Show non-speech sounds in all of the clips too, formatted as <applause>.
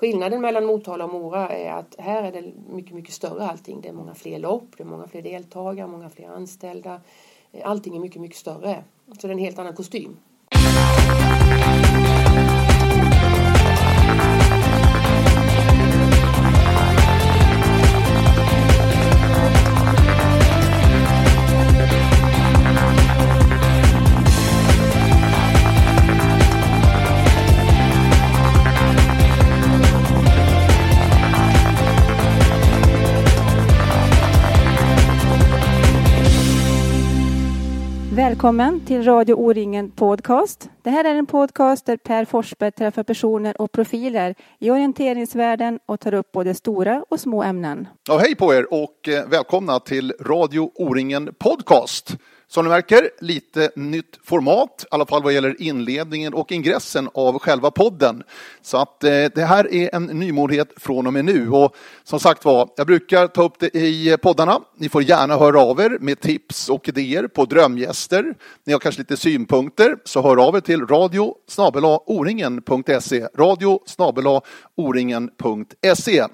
Skillnaden mellan Motala och Mora är att här är det mycket, mycket större allting. Det är många fler lopp, det är många fler deltagare, många fler anställda. Eh, allting är mycket, mycket större. Så det är en helt annan kostym. Välkommen till Radio O-ringen Podcast. Det här är en podcast där Per Forsberg träffar personer och profiler i orienteringsvärlden och tar upp både stora och små ämnen. Ja, hej på er och eh, välkomna till Radio O-ringen Podcast. Som ni märker, lite nytt format, i alla fall vad gäller inledningen och ingressen av själva podden. Så att eh, det här är en nymodighet från och med nu. Och som sagt var, jag brukar ta upp det i poddarna. Ni får gärna höra av er med tips och idéer på drömgäster. Ni har kanske lite synpunkter, så hör av er till radio oringen.se. Radio oringen.se.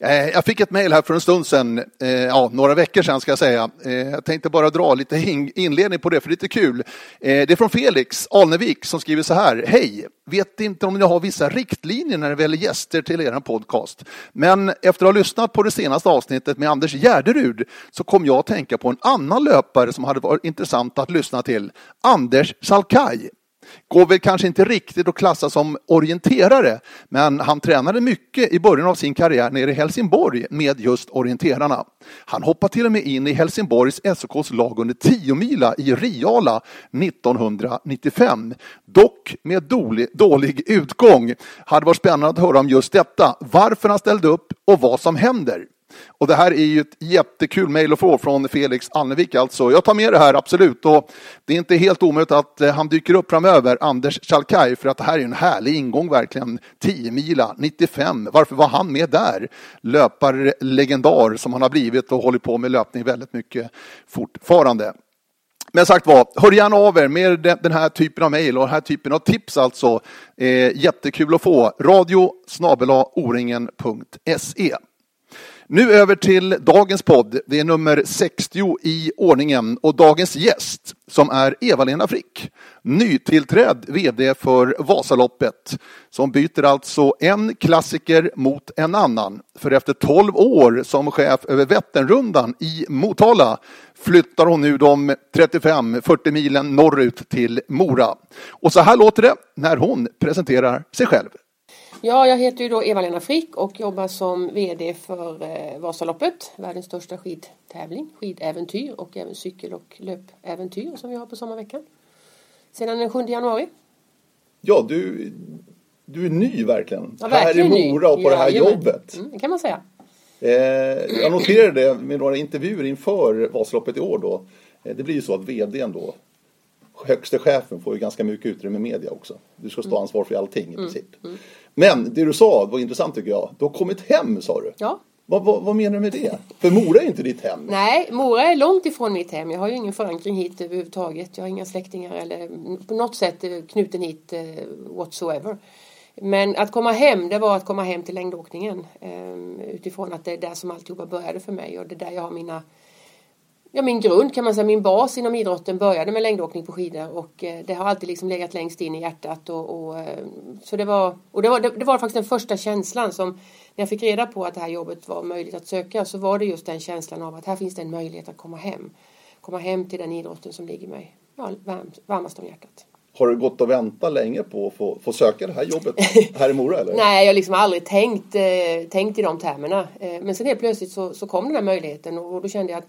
Eh, jag fick ett mejl här för en stund sedan, eh, ja, några veckor sedan ska jag säga. Eh, jag tänkte bara dra lite inledning på det, för det är lite kul. Det är från Felix Alnevik som skriver så här. Hej! Vet inte om ni har vissa riktlinjer när det väljer gäster till er podcast. Men efter att ha lyssnat på det senaste avsnittet med Anders Gärderud så kom jag att tänka på en annan löpare som hade varit intressant att lyssna till. Anders Salkaj går väl kanske inte riktigt att klassa som orienterare, men han tränade mycket i början av sin karriär nere i Helsingborg med just orienterarna. Han hoppade till och med in i Helsingborgs SOKs lag under 10 mila i Riala 1995. Dock med dålig, dålig utgång. Hade varit spännande att höra om just detta, varför han ställde upp och vad som händer. Och det här är ju ett jättekul mejl att få från Felix Annevik alltså. Jag tar med det här absolut och det är inte helt omöjligt att eh, han dyker upp framöver, Anders Chalkaj, för att det här är en härlig ingång verkligen. 10 mila 95, varför var han med där? Löparlegendar som han har blivit och håller på med löpning väldigt mycket fortfarande. Men sagt var, hör gärna av er med den här typen av mejl och den här typen av tips alltså. Eh, jättekul att få. Radio oringen.se nu över till dagens podd. Det är nummer 60 i ordningen och dagens gäst som är Eva-Lena Frick, nytillträdd VD för Vasaloppet, som byter alltså en klassiker mot en annan. För efter 12 år som chef över Vätternrundan i Motala flyttar hon nu de 35-40 milen norrut till Mora. Och så här låter det när hon presenterar sig själv. Ja, jag heter ju då Eva-Lena Frick och jobbar som VD för eh, Vasaloppet, världens största skidtävling, skidäventyr och även cykel och löpäventyr som vi har på sommarveckan. Sedan den 7 januari. Ja, du, du är ny verkligen. Ja, verkligen här i Mora och på ja, det här jajamän. jobbet. Mm, det kan man säga. Eh, jag noterade det med några intervjuer inför Vasaloppet i år då. Eh, det blir ju så att VDn då högste chefen får ju ganska mycket utrymme i media också. Du ska stå mm. ansvar för allting i mm. princip. Mm. Men det du sa var intressant tycker jag. Du har kommit hem sa du. Ja. Vad, vad, vad, menar du med det? För Mora är inte ditt hem. Nej, Mora är långt ifrån mitt hem. Jag har ju ingen förankring hit överhuvudtaget. Jag har inga släktingar eller på något sätt knuten hit uh, whatsoever. Men att komma hem, det var att komma hem till längdåkningen. Um, utifrån att det är där som alltihopa började för mig och det är där jag har mina ja, min grund kan man säga, min bas inom idrotten började med längdåkning på skidor och eh, det har alltid liksom legat längst in i hjärtat och, och eh, så det var, och det var, det, det, var faktiskt den första känslan som när jag fick reda på att det här jobbet var möjligt att söka så var det just den känslan av att här finns det en möjlighet att komma hem. Komma hem till den idrotten som ligger mig ja, varmt, varmast om hjärtat. Har du gått och väntat länge på att få, få söka det här jobbet här i Mora <laughs> eller? Nej, jag har liksom aldrig tänkt, eh, tänkt i de termerna. Eh, men sen helt plötsligt så, så kom den här möjligheten och, och då kände jag att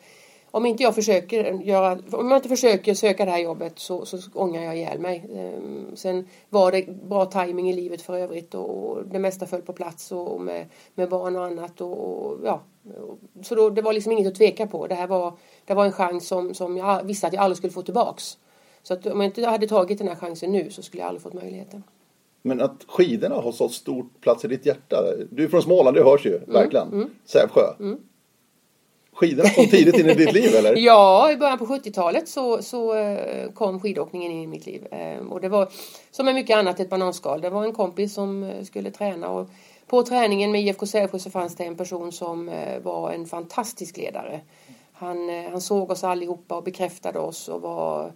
om inte jag försöker göra, om jag inte försöker söka det här jobbet så, så ångrar jag ihjäl mig. Ehm, sen var det bra timing i livet för övrigt och det mesta föll på plats och med, med barn och annat och, ja. Så då, det var liksom inget att tveka på. Det här var, det var en chans som, som jag visste att jag aldrig skulle få tillbaks. Så att om jag inte hade tagit den här chansen nu så skulle jag aldrig fått möjligheten. Men att skidorna har så stor plats i ditt hjärta. Du är från Småland, det hörs ju mm, verkligen. Mm. Sävsjö. Mm Skidorna kom tidigt in i ditt liv eller? <laughs> Ja, i början på 70-talet så, så eh, kom skidåkningen in i mitt liv. Eh, och det var som med mycket annat ett bananskal. Det var en kompis som eh, skulle träna och på träningen med IFK Sävsjö så fanns det en person som var en fantastisk ledare. Han, han såg oss allihopa och bekräftade oss och var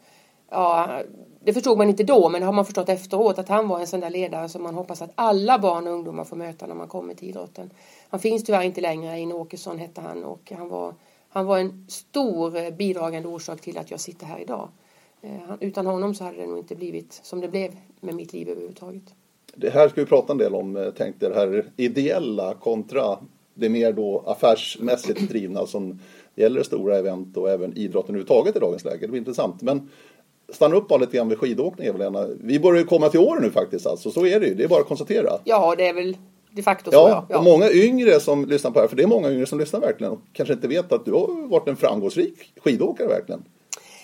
ja, det förstod man inte då, men det har man förstått efteråt att han var en sån där ledare som man hoppas att alla barn och ungdomar får möta när man kommer till idrotten. Han finns tyvärr inte längre, Einar Åkesson hette han och han var, han var en stor eh, bidragande orsak till att jag sitter här idag. Eh, utan honom så hade det nog inte blivit som det blev med mitt liv överhuvudtaget. Det här ska vi prata en del om, eh, tänkte det här ideella kontra det mer då affärsmässigt drivna som gäller stora event och även idrotten överhuvudtaget i dagens läge. Det blir intressant. Men stanna upp bara lite grann vid skidåkning Eva-Lena. Vi börjar ju komma till år nu faktiskt alltså, så är det ju. Det är bara att konstatera. Ja, det är väl de facto så ja. ja. Och många yngre som lyssnar på det här, för det är många yngre som lyssnar verkligen och kanske inte vet att du har varit en framgångsrik skidåkare verkligen.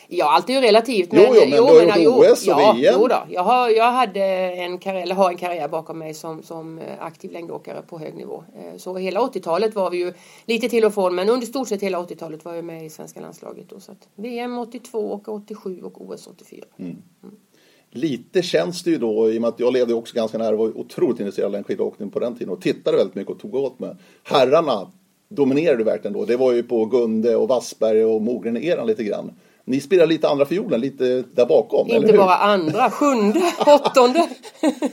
Ja, allt är ju relativt. Men, jo, jo, men jo, du har gjort OS och ja, VM. Jo då. Jag, har, jag hade en karriär, eller har en karriär bakom mig som, som aktiv längdåkare på hög nivå. Eh, så hela 80-talet var vi ju lite till och från, men under stort sett hela 80-talet var jag med i svenska landslaget. Då, så VM 82 och 87 och OS 84. Mm. Mm. Lite känns det ju då, i och med att jag levde också ganska nära och var otroligt intresserad av skidåkning på den tiden och tittade väldigt mycket och tog åt mig. Herrarna dominerade verkligen då. Det var ju på Gunde och Wassberg och Mogren-eran lite grann. Ni spelar lite andra fiolen, lite där bakom, Inte bara andra, sjunde, <laughs> åttonde.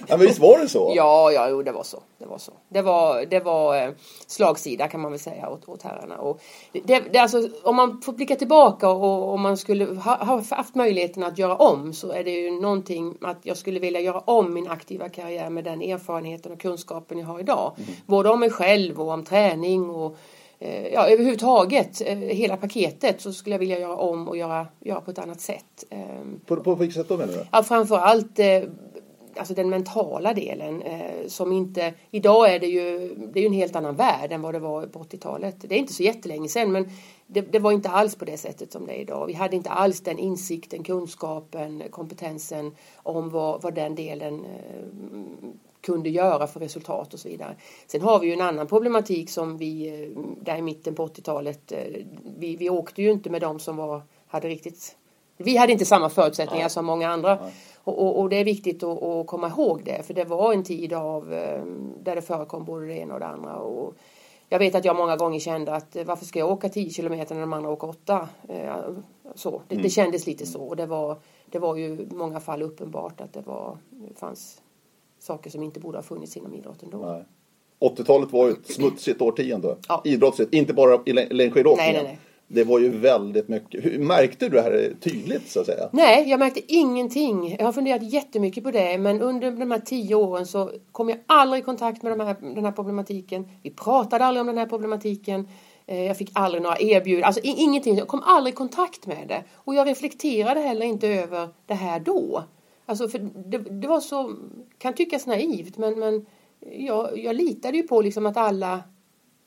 ja, men visst var det så? Ja, ja, jo, det var så. Det var så. Det var, det var eh, slagsida kan man väl säga åt, åt herrarna. Och det, det, alltså, om man får blicka tillbaka och om man skulle ha, ha, haft möjligheten att göra om så är det ju någonting att jag skulle vilja göra om min aktiva karriär med den erfarenheten och kunskapen jag har idag. Mm. Både om mig själv och om träning och ja, överhuvudtaget eh, hela paketet så skulle jag vilja göra om och göra, göra på ett annat sätt. Ehm, på, på vilket sätt då menar du? Ja, framförallt eh, alltså den mentala delen som inte, idag är det ju, det är ju en helt annan värld än vad det var på 80-talet. Det är inte så jättelänge sedan men det, det, var inte alls på det sättet som det är idag. Vi hade inte alls den insikten, kunskapen, kompetensen om vad, vad den delen kunde göra för resultat och så vidare. Sen har vi ju en annan problematik som vi eh, där i mitten på 80-talet. Eh, vi, vi åkte ju inte med dem som var, hade riktigt vi hade inte samma förutsättningar Nej. som många andra. Och, och, och, det är viktigt att, att, komma ihåg det. För det var en tid av eh, där det förekom både det ena och det andra. Och jag vet att jag många gånger kände att varför ska jag åka 10 kilometer när de andra åker 8? Så, det, mm. det kändes lite så. Och det var, det var ju i många fall uppenbart att det var, fanns saker som inte borde ha funnits inom idrotten då. 80-talet var ju ett smutsigt årtionde. <clears throat> Ja. Idrottsligt, inte bara i längdskidåkningen. Det var ju väldigt mycket. Hur, märkte du det här tydligt så att säga? Nej, jag märkte ingenting. Jag har funderat jättemycket på det men under de här tio åren så kom jag aldrig i kontakt med de här, den här problematiken. Vi pratade aldrig om den här problematiken. Eh, jag fick aldrig några erbjudanden, alltså ingenting. Jag kom aldrig i kontakt med det. Och jag reflekterade heller inte över det här då. Alltså för det, det, var så, kan tyckas naivt men, men jag, jag litade ju på liksom att alla,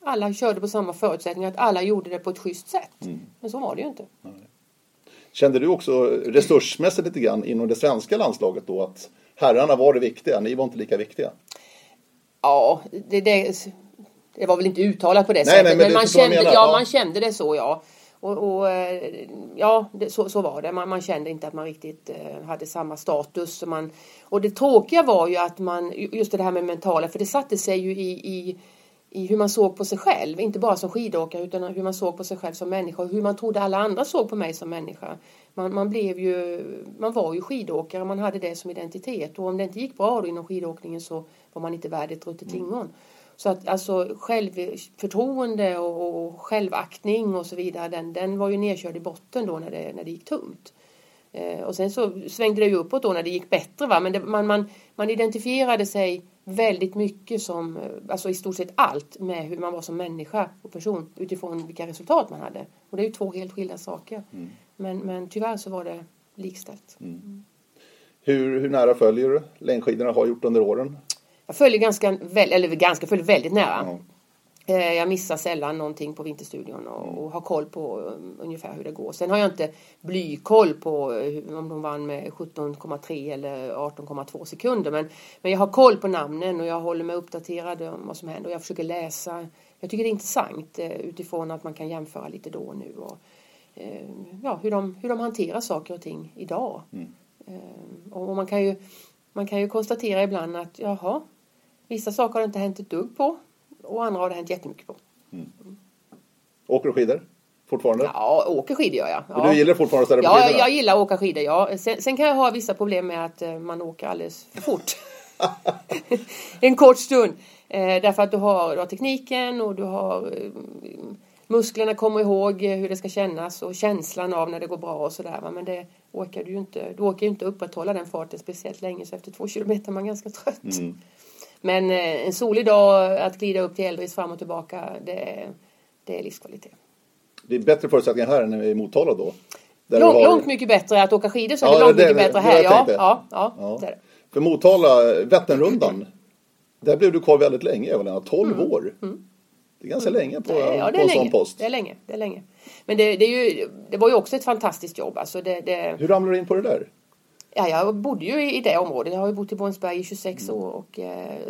alla körde på samma förutsättningar, att alla gjorde det på ett schysst sätt. Mm. Men så var det ju inte. Nej. Kände du också resursmässigt lite grann inom det svenska landslaget då att herrarna var det viktiga, ni var inte lika viktiga? Ja, det, det, det var väl inte uttalat på det nej, sättet nej, men, men man, kände, ja, ja, man kände det så ja. Och, och eh, ja, det, så, så var det. Man, man, kände inte att man riktigt eh, hade samma status. Och, man, och det tråkiga var ju att man, just det här med mentala, för det satte sig ju i, i, i hur man såg på sig själv. Inte bara som skidåkare utan hur man såg på sig själv som människa och hur man trodde alla andra såg på mig som människa. Man, man, blev ju, man var ju skidåkare, man hade det som identitet och om det inte gick bra då inom skidåkningen så var man inte värd ett ruttet lingon. Mm. Så att alltså självförtroende och, självaktning och så vidare, den, den var ju nedkörd i botten då när det, när det gick tungt. Eh, och sen så svängde det ju uppåt då när det gick bättre va, men det, man, man, man identifierade sig väldigt mycket som, eh, alltså i stort sett allt med hur man var som människa och person utifrån vilka resultat man hade. Och det är ju två helt skilda saker. Mm. Men, men tyvärr så var det likställt. Mm. Hur, hur nära följer du längdskidorna har gjort under åren? Jag följer ganska, eller ganska, följer väldigt nära. Mm. Eh, jag missar sällan någonting på Vinterstudion och, och har koll på um, ungefär hur det går. Sen har jag inte blykoll på uh, om de vann med 17,3 eller 18,2 sekunder. Men, men jag har koll på namnen och jag håller mig uppdaterad om vad som händer. Och jag försöker läsa. Jag tycker det är intressant uh, utifrån att man kan jämföra lite då och nu. Och, ja, hur, de, hur de hanterar saker och ting idag. Mm. och man kan, ju, man kan ju konstatera ibland att jaha, vissa saker har det inte hänt ett dugg på och andra har det hänt jättemycket på. Mm. Åker du skidor? Fortfarande? Ja, åker skidor gör jag. Ja. Du gillar fortfarande att ställa på Ja, jag gillar att åka skidor. Ja. Sen, sen, kan jag ha vissa problem med att eh, man åker alldeles för fort. <laughs> en kort stund. Eh, därför att du har, du har tekniken och du har eh, musklerna kommer ihåg hur det ska kännas och känslan av när det går bra och sådär. Men det orkar du ju inte. Du orkar ju inte upprätthålla den farten speciellt länge så efter två kilometer är man ganska trött. Mm. Men eh, en solig dag att glida upp till Eldris fram och tillbaka, det, det är livskvalitet. Det är bättre förutsättningar här än i Motala då? Långt, har... långt mycket bättre att åka skidor så är det långt det, mycket bättre här. Ja, ja, ja, ja. Det det. För Motala, Vätternrundan, där blev du kvar väldigt länge Eva-Lena, 12 mm. år. Mm. Det är ganska mm. länge på, ja, på en sån post. Det är länge. Det, är länge. Men det, det, är ju, det var ju också ett fantastiskt jobb. Alltså det, det... Hur ramlade du in på det där? Ja, jag bodde ju i det området. Jag har ju bott i Borensberg i 26 år och eh,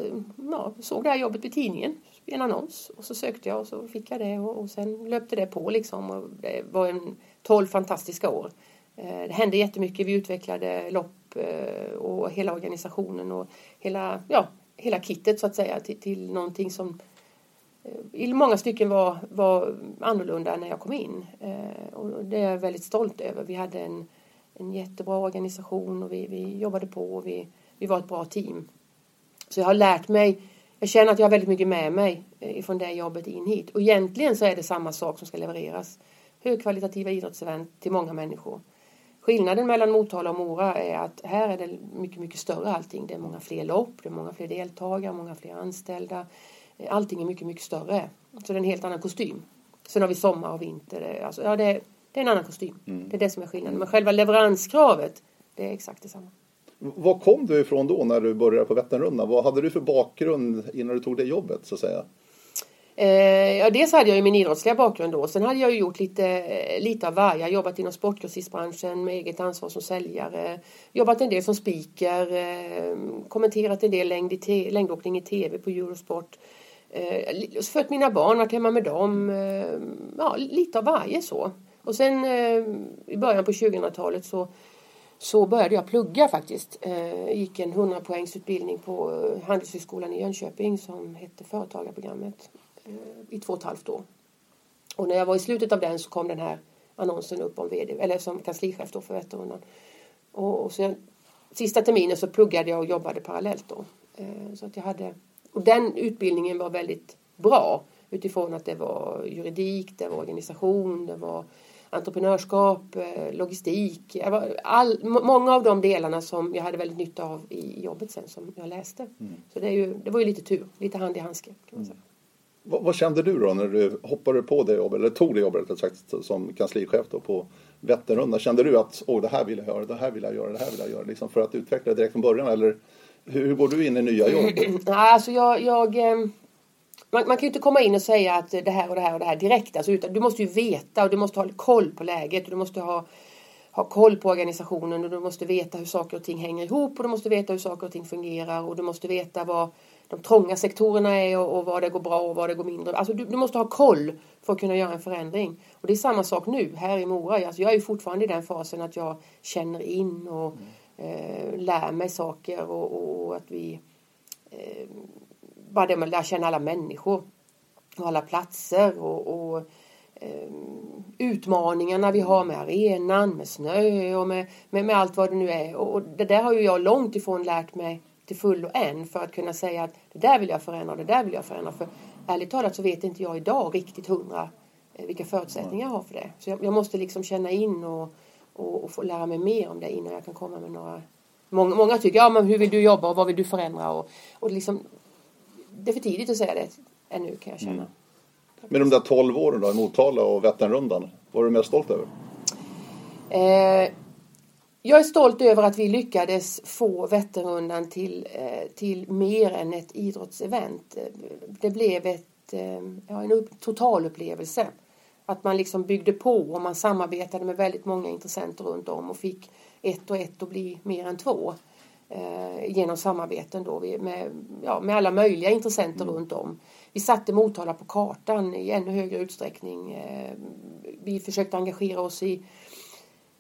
ja, såg det här jobbet i tidningen i en annons. Och så sökte jag och så fick jag det och, och sen löpte det på liksom. Och det var en 12 fantastiska år. Eh, det hände jättemycket. Vi utvecklade lopp eh, och hela organisationen och hela, ja, hela kittet så att säga till, till någonting som i många stycken var, var annorlunda när jag kom in. Och det är jag väldigt stolt över. Vi hade en en jättebra organisation och vi, vi jobbade på och vi, vi var ett bra team. Så jag har lärt mig, jag känner att jag har väldigt mycket med mig eh, ifrån från det jobbet in hit. Och egentligen så är det samma sak som ska levereras. Högkvalitativa idrottsevent till många människor. Skillnaden mellan Motala och Mora är att här är det mycket, mycket större allting. Det är många fler lopp, det är många fler deltagare, många fler anställda. Eh, allting är mycket, mycket större. Så det är en helt annan kostym. Sen har vi sommar och vinter. Eh, alltså, ja, det, det är en annan kostym. Mm. Det är det som är skillnaden. Men själva leveranskravet, det är exakt detsamma. Var kom du ifrån då när du började på Vätternrundan? Vad hade du för bakgrund innan du tog det jobbet så att säga? Eh, ja, dels hade jag ju min idrottsliga bakgrund då. Sen hade jag ju gjort lite, lite av varje. Jag jobbat inom sportgrossistbranschen med eget ansvar som säljare. Jobbat en del som speaker. Eh, kommenterat en del längd i längdåkning i tv på Eurosport. Eh, fött mina barn, varit hemma med dem. Eh, ja, lite av varje så. Och sen eh, i början på 2000-talet så, så började jag plugga faktiskt. Jag gick en 100 poängsutbildning på eh, Handelshögskolan i Jönköping som hette Företagarprogrammet eh, i två och ett halvt år. Och när jag var i slutet av den så kom den här annonsen upp om vd, eller som kanslichef då för Vätternrundan. Och, och sen, sista terminen så pluggade jag och jobbade parallellt då. Så att jag hade, och den utbildningen var väldigt bra utifrån att det var juridik, det var organisation, det var entreprenörskap, eh, logistik. All, många av de delarna som jag hade väldigt nytta av i jobbet sen som jag läste. Mm. Så det, är ju, det var ju lite tur, lite hand i handske. Kan man säga. Mm. Vad, vad, kände du då när du hoppade på det jobbet, eller tog det jobbet sagt, som kanslichef då på Vätternrundan? Kände du att Åh, det här vill jag göra, det här vill jag göra, det här vill jag göra, liksom för att utveckla det direkt från början? Eller hur, hur går du in i nya jobb? <clears throat> Alltså jag, jag ehm, man, man, kan ju inte komma in och säga att det här och det här och det här direkt. Alltså, utan du måste ju veta och du måste ha koll på läget. Och du måste ha, ha koll på organisationen och du måste veta hur saker och ting hänger ihop och du måste veta hur saker och ting fungerar och du måste veta vad de trånga sektorerna är och, och vad det går bra och vad det går mindre. Alltså du, du, måste ha koll för att kunna göra en förändring. Och det är samma sak nu här i Mora. Alltså jag är ju fortfarande i den fasen att jag känner in och mm. eh, lär mig saker och, och att vi eh, bara det med att lära känna alla människor och alla platser och, och eh, utmaningarna vi har med arenan, med snö och med, med, med, allt vad det nu är. Och, och det där har ju jag långt ifrån lärt mig till fullo än för att kunna säga att det där vill jag förändra och det där vill jag förändra. För ärligt talat så vet inte jag idag riktigt hundra eh, vilka förutsättningar jag har för det. Så jag, jag måste liksom känna in och, och, och, få lära mig mer om det innan jag kan komma med några Många, många tycker, ja men hur vill du jobba och vad vill du förändra? Och, och liksom, det är för tidigt att säga det ännu kan jag känna. Mm. Men de där 12 åren då i Motala och Vätternrundan, vad är du mest stolt över? Eh, jag är stolt över att vi lyckades få Vätternrundan till, eh, till mer än ett idrottsevent. Det blev ett eh, ja, en upp, totalupplevelse. Att man liksom byggde på och man samarbetade med väldigt många intressenter runt om och fick ett och ett att bli mer än två. Eh, genom samarbeten då med, ja, med alla möjliga intressenter mm. runt om. Vi satte Motala på kartan i ännu högre utsträckning. Eh, vi försökte engagera oss i,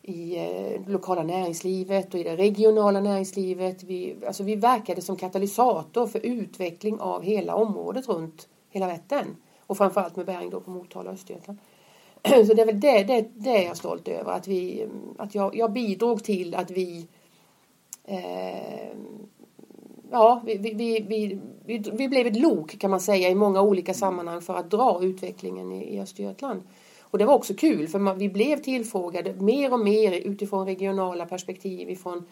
i eh, det lokala näringslivet och i det regionala näringslivet. Vi, alltså vi verkade som katalysator för utveckling av hela området runt hela Vättern. Och framförallt med bäring då på Motala och Östergötland. <clears throat> Så det är väl det, det, det är jag stolt över. Att, vi, att jag, jag bidrog till att vi eh, Eh, ja, vi, vi, vi, vi, vi blev ett lok kan man säga i många olika sammanhang för att dra utvecklingen i, i Östergötland. Och det var också kul för vi blev tillfrågade mer och mer utifrån regionala perspektiv ifrån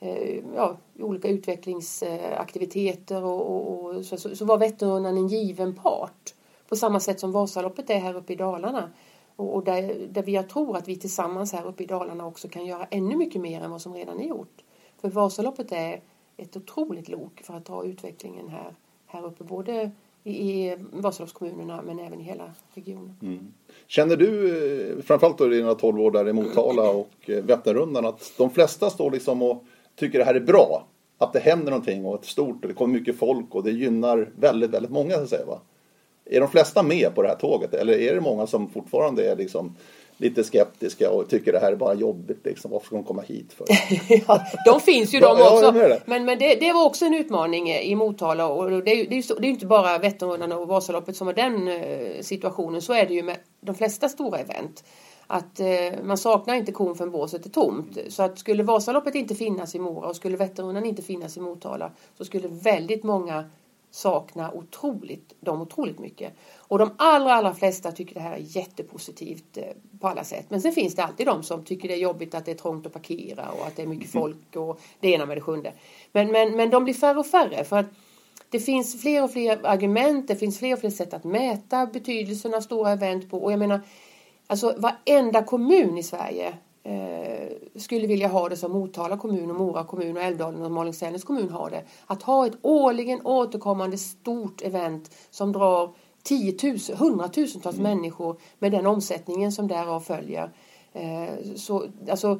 eh, ja, olika utvecklingsaktiviteter och, och, och så, så, så var Vätternrundan en given part. På samma sätt som Vasaloppet är här uppe i Dalarna. Och, och där, där vi, jag tror att vi tillsammans här uppe i Dalarna också kan göra ännu mycket mer än vad som redan är gjort. För Vasaloppet är ett otroligt lok för att ta utvecklingen här, här uppe. Både i Vasaloppskommunerna men även i hela regionen. Mm. Känner du, eh, framförallt då dina 12 år där i Motala och eh, Vätternrundan, att de flesta står liksom och tycker det här är bra? Att det händer någonting och ett stort och det kommer mycket folk och det gynnar väldigt, väldigt många så att säga va? Är de flesta med på det här tåget eller är det många som fortfarande är liksom lite skeptiska och tycker det här är bara jobbigt. Liksom. Varför ska de komma hit för? <laughs> ja, de finns ju de också. Ja, men, men det, det, var också en utmaning i Motala och det är ju det är, det är inte bara Vätternrundan och Vasaloppet som har den eh, situationen. Så är det ju med de flesta stora event. Att eh, man saknar inte kon förrän båset är tomt. Så att skulle Vasaloppet inte finnas i Mora och skulle Vätternrundan inte finnas i Motala så skulle väldigt många saknar otroligt, dem otroligt mycket. Och de allra, allra flesta tycker det här är jättepositivt eh, på alla sätt. Men sen finns det alltid de som tycker det är jobbigt att det är trångt att parkera och att det är mycket mm. folk och det ena med det sjunde. Men, men, men de blir färre och färre för att det finns fler och fler argument, det finns fler och fler sätt att mäta betydelsen av stora event på. Och jag menar, alltså varenda kommun i Sverige eh, skulle vilja ha det som Motala kommun och Mora kommun och Älvdalen och Malung-Sälens kommun har det. Att ha ett årligen återkommande stort event som drar tiotusen, hundratusentals mm. människor med den omsättningen som därav följer. Eh, så, alltså,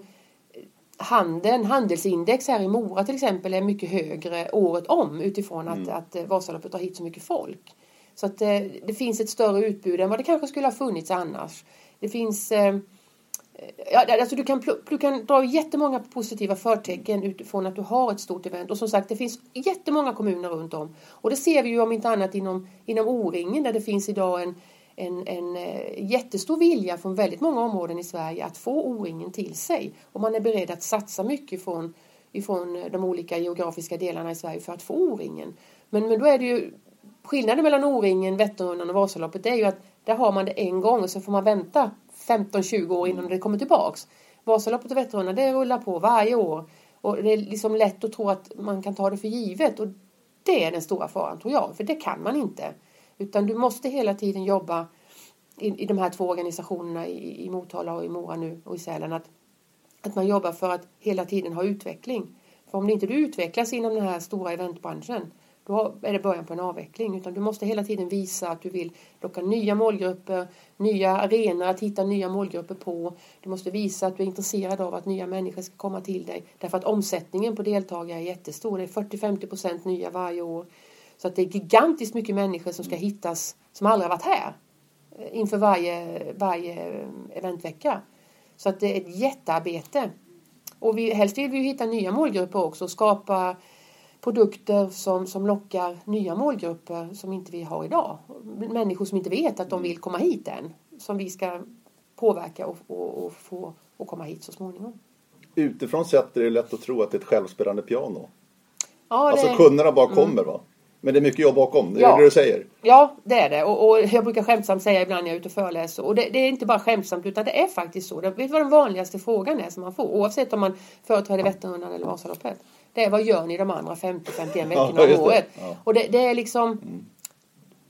handeln, handelsindex här i Mora till exempel är mycket högre året om utifrån att, mm. att Vasaloppet drar hit så mycket folk. Så att det, eh, det finns ett större utbud än vad det kanske skulle ha funnits annars. Det finns eh, Ja, alltså du, kan, du kan dra jättemånga positiva förtecken utifrån att du har ett stort event. Och som sagt, det finns jättemånga kommuner runt om. Och det ser vi ju om inte annat inom, inom O-ringen där det finns idag en, en, en eh, jättestor vilja från väldigt många områden i Sverige att få O-ringen till sig. Och man är beredd att satsa mycket från, ifrån eh, de olika geografiska delarna i Sverige för att få O-ringen. Men, men då är det ju skillnaden mellan O-ringen, Vätternrundan och Vasaloppet är ju att där har man det en gång och så får man vänta 15-20 år innan det kommer tillbaks. Vasaloppet och Vätternrundan det rullar på varje år. Och det är liksom lätt att tro att man kan ta det för givet. Och det är den stora faran tror jag. För det kan man inte. Utan du måste hela tiden jobba i, i de här två organisationerna i, i Motala och i Mora nu och i Sälen. Att, att man jobbar för att hela tiden ha utveckling. För om det inte du utvecklas inom den här stora eventbranschen då är det början på en avveckling. Utan du måste hela tiden visa att du vill locka nya målgrupper, nya arenor att hitta nya målgrupper på. Du måste visa att du är intresserad av att nya människor ska komma till dig. Därför att omsättningen på deltagare är jättestor. Det är 40-50 procent nya varje år. Så att det är gigantiskt mycket människor som ska hittas som aldrig varit här eh, inför varje, varje eh, eventvecka. Så att det är ett jättearbete. Och vi, helst vill vi hitta nya målgrupper också och skapa produkter som, som lockar nya målgrupper som inte vi har idag. Människor som inte vet att de vill komma hit än. Som vi ska påverka och, och, och få att komma hit så småningom. Utifrån sett är det lätt att tro att det är ett självspelande piano. Ja, det... Alltså kunderna bara mm. kommer va? Men det är mycket jobb bakom, det är ja. det du säger? Ja, det är det. Och, och jag brukar skämtsamt säga ibland när jag är ute och föreläser. Och det, det, är inte bara skämtsamt utan det är faktiskt så. vet du vad den vanligaste frågan är som man får? Oavsett om man företräder Vätternrundan eller Vasaloppet. Det är vad gör ni de andra 50-51 veckorna ja, om året? Ja. Och det, det, är liksom... Mm.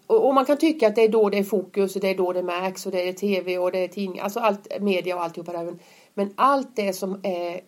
Och, och, man kan tycka att det är då det är fokus och det är då det märks och det är tv och det är tidningar. Alltså allt, media och alltihopa där. Men allt det som är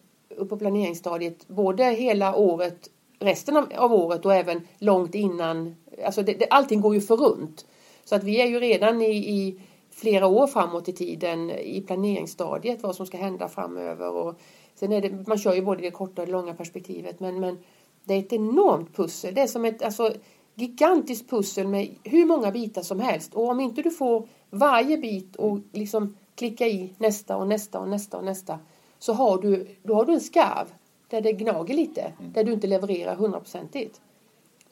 på planeringsstadiet, både hela året, resten av, av året och även långt innan. Alltså det, det, allting går ju för runt. Så att vi är ju redan i, i flera år framåt i tiden i planeringsstadiet vad som ska hända framöver. Och sen är det, man kör ju både det korta och det långa perspektivet men, men det är ett enormt pussel. Det är som ett alltså, gigantiskt pussel med hur många bitar som helst. Och om inte du får varje bit och liksom klicka i nästa och nästa och nästa och nästa så har du, då har du en skarv där det gnager lite, mm. där du inte levererar hundraprocentigt.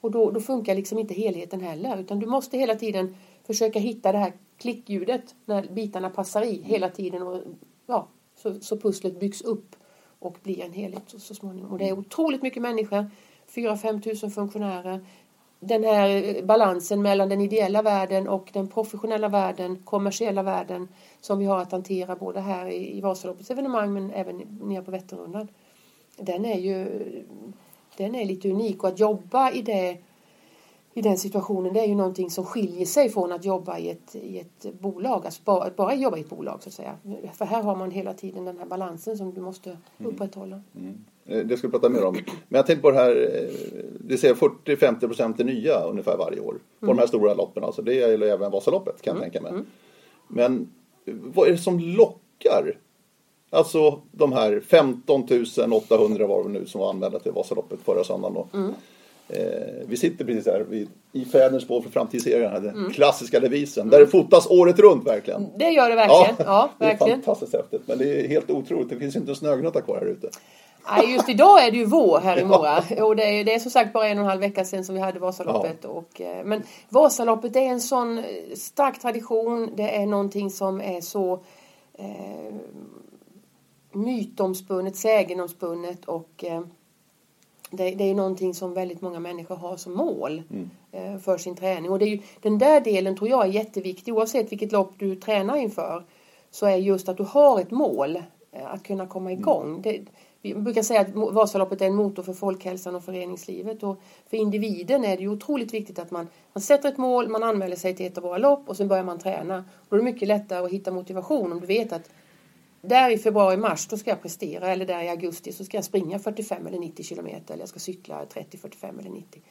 Och då, då funkar liksom inte helheten heller utan du måste hela tiden försöka hitta det här klickljudet när bitarna passar i hela tiden och ja, så, så pusslet byggs upp och blir en helhet så, så småningom. Och det är otroligt mycket människor, 4-5 tusen funktionärer. Den här balansen mellan den ideella världen och den professionella världen, kommersiella världen som vi har att hantera både här i, i Vasaloppets evenemang men även nere på Vätternrundan. Den är ju den är lite unik och att jobba i det i den situationen det är ju någonting som skiljer sig från att jobba i ett, i ett bolag, alltså bara, bara jobba i ett bolag så att säga. För här har man hela tiden den här balansen som du måste mm. upprätthålla. Mm. Mm. Det ska vi prata mer om. Men jag tänkte på det här, eh, det säger 40-50 procent är nya ungefär varje år. På mm. de här stora loppen alltså. Det gäller även Vasaloppet kan jag mm. tänka mig. Mm. Men vad är det som lockar? Alltså de här 15 800 var det nu som var anmälda till Vasaloppet förra söndagen. Mm. Eh, vi sitter precis här vid, i Fäderns spår för framtidsägarna, den mm. klassiska devisen. Där det fotas året runt verkligen. Det gör det verkligen. Ja, ja verkligen. <laughs> Det är fantastiskt häftigt. Men det är helt otroligt, det finns inte en snögnutta kvar här ute. Nej, just idag är det ju vår här i <laughs> Mora. Och det är, det är som sagt bara en och en halv vecka sedan som vi hade Vasaloppet. Ja. Och, eh, men Vasaloppet är en sån eh, stark tradition. Det är någonting som är så eh, mytomspunnet, sägenomspunnet och eh, det, det är någonting som väldigt många människor har som mål mm. eh, för sin träning. Och det är ju, den där delen tror jag är jätteviktig oavsett vilket lopp du tränar inför. Så är just att du har ett mål eh, att kunna komma mm. igång. Mm. Det, vi brukar säga att Vasaloppet är en motor för folkhälsan och föreningslivet. Och för individen är det ju otroligt viktigt att man, man sätter ett mål, man anmäler sig till ett av våra lopp och sen börjar man träna. Då är det mycket lättare att hitta motivation om du vet att där i februari-mars då ska jag prestera eller där i augusti så ska jag springa 45 eller 90 kilometer eller jag ska cykla 30, 45 eller 90.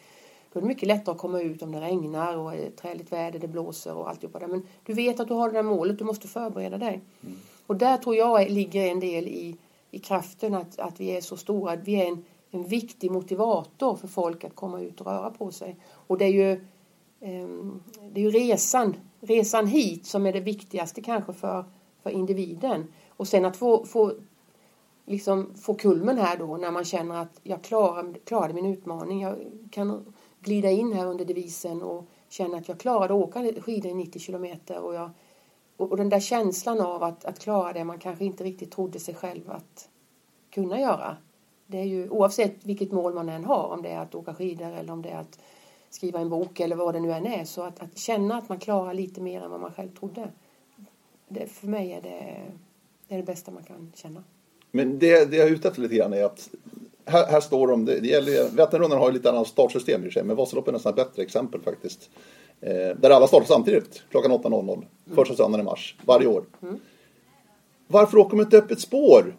Då är det mycket lättare att komma ut om det regnar och är träligt väder, det blåser och alltihopa där. Men du vet att du har det där målet, du måste förbereda dig. Mm. Och där tror jag ligger en del i, i kraften att, att vi är så stora. Vi är en, en viktig motivator för folk att komma ut och röra på sig. Och det är ju, eh, det är ju resan, resan hit som är det viktigaste kanske för, för individen. Och sen att få, få, liksom få kulmen här då när man känner att jag klarar, klarade min utmaning. Jag kan glida in här under devisen och känna att jag klarade att åka skidor i 90 kilometer. Och, jag, och, och den där känslan av att, att klara det man kanske inte riktigt trodde sig själv att kunna göra. Det är ju oavsett vilket mål man än har, om det är att åka skidor eller om det är att skriva en bok eller vad det nu än är. Så att, att känna att man klarar lite mer än vad man själv trodde. Det, för mig är det det är det bästa man kan känna. Men det, det jag är ute efter lite grann är att här, här står de, det, det gäller, Vätternrundan har ju lite annat startsystem i sig, men Vasaloppet är nästan ett bättre exempel faktiskt. Eh, där alla startar samtidigt, klockan 8.00, mm. första söndagen i mars, varje år. Mm. Varför åker de inte öppet spår?